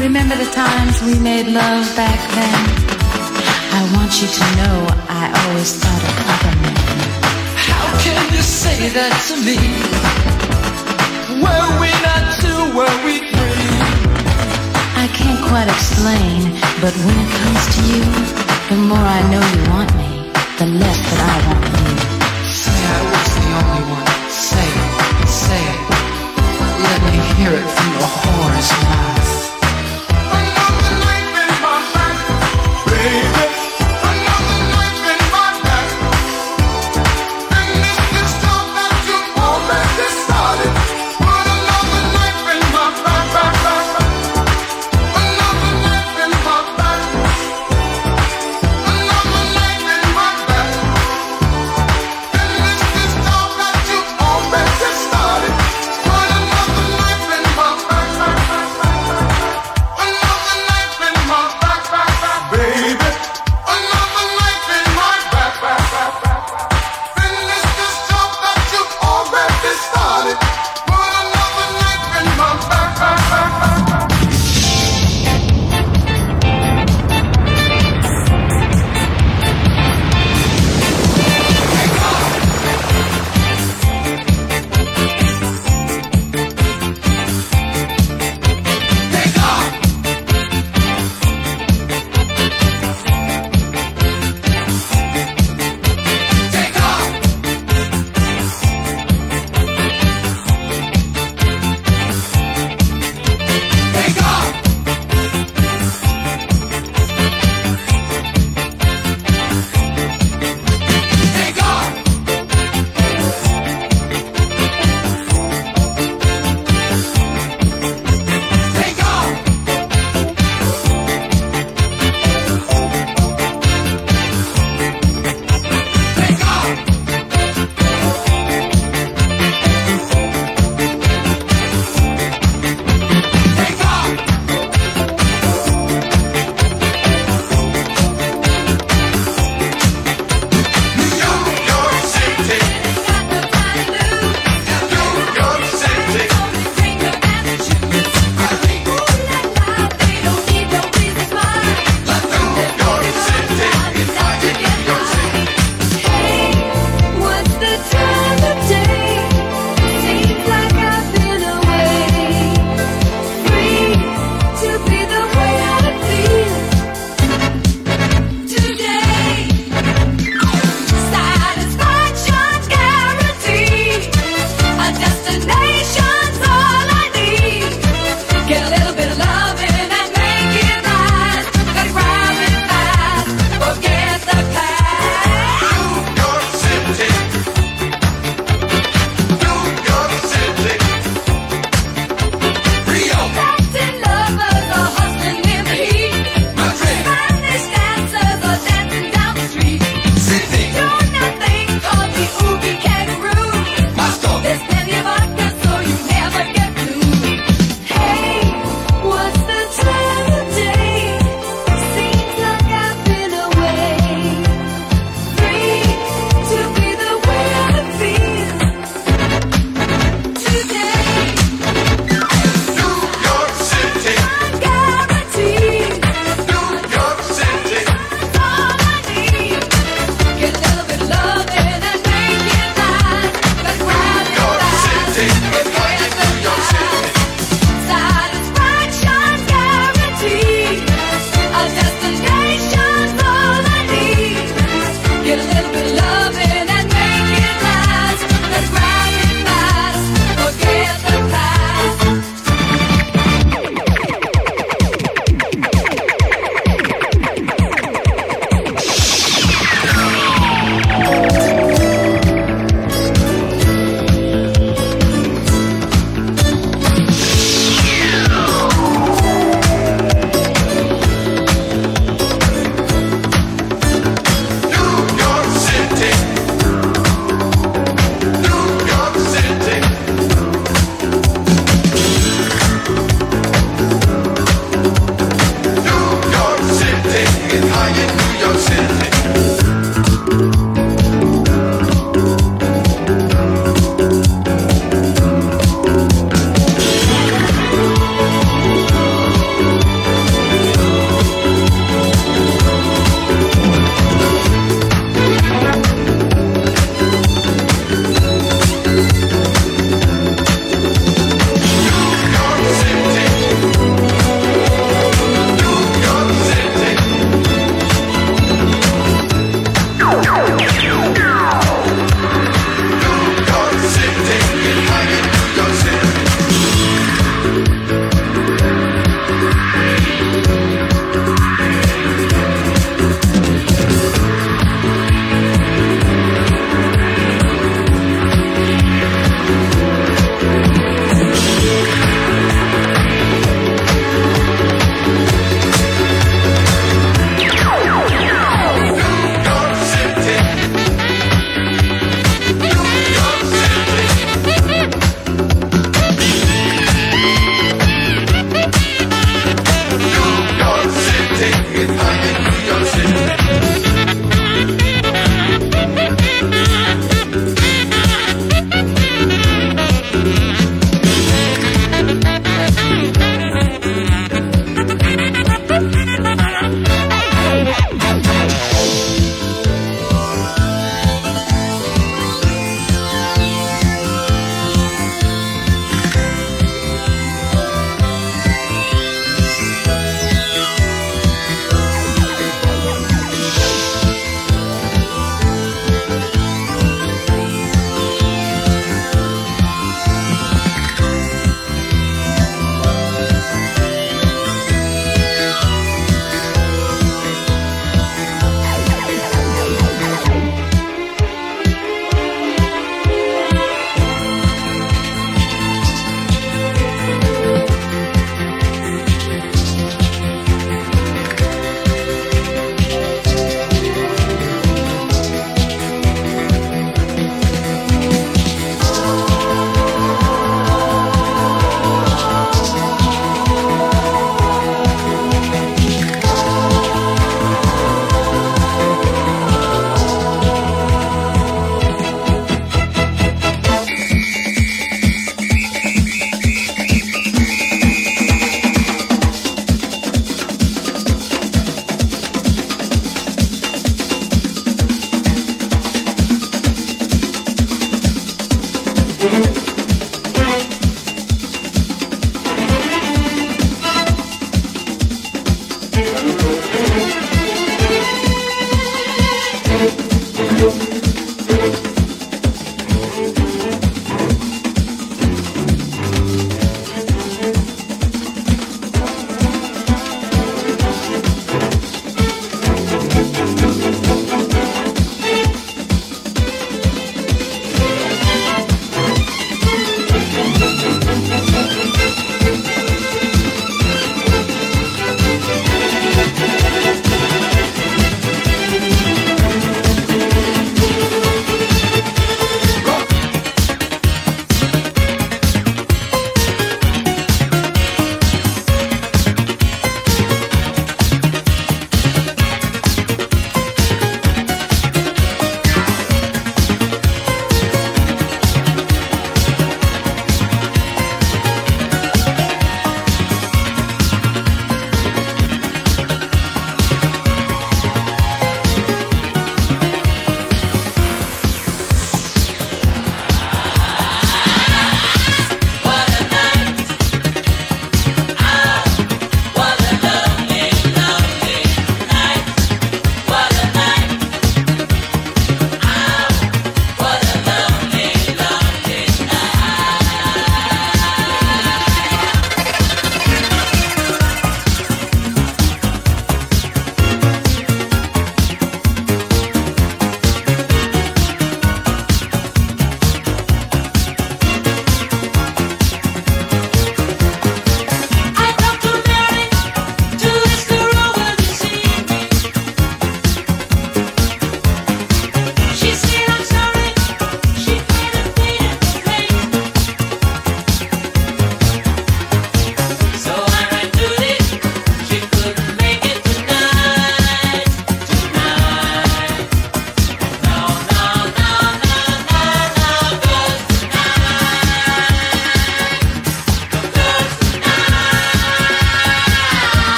Remember the times we made love back then? I want you to know I always thought of other men. How can you say that to me? Were we not two, were we three? I can't quite explain, but when it comes to you, the more I know you want me, the less that I want you. Say I was the only one. Say it, say it. Let me hear it from your whore's mouth.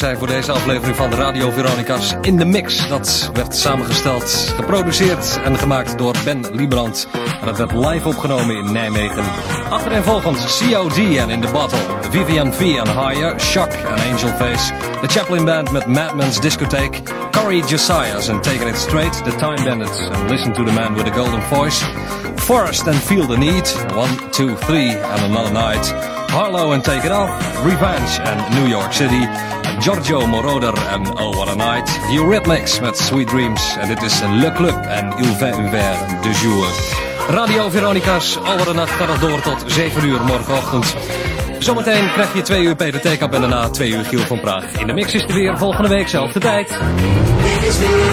Zijn voor deze aflevering van Radio Veronica's In The Mix. Dat werd samengesteld, geproduceerd en gemaakt door Ben Liebrand. En dat werd live opgenomen in Nijmegen. Achtereenvolgens COD en In The Bottle, Vivian V en Higher, Shock en Angel Face. The Chaplin Band met Madman's Discotheque. Corey Josiah's and Taking It Straight. The Time Bandits and Listen to the Man with the Golden Voice. Forest and Feel the Need. One, Two, Three and Another Night. Harlow and Take It Off. Revenge and New York City. Giorgio Moroder en Oh What a Night. Eurythmics met Sweet Dreams. En dit is Le Club en Il Unver de Jour. Radio Veronica's All What a Nacht gaat door tot 7 uur morgenochtend. Zometeen krijg je 2 uur Peter Theekamp en daarna 2 uur Giel van Praag. In de mix is er weer volgende week zelfde tijd. Dit is weer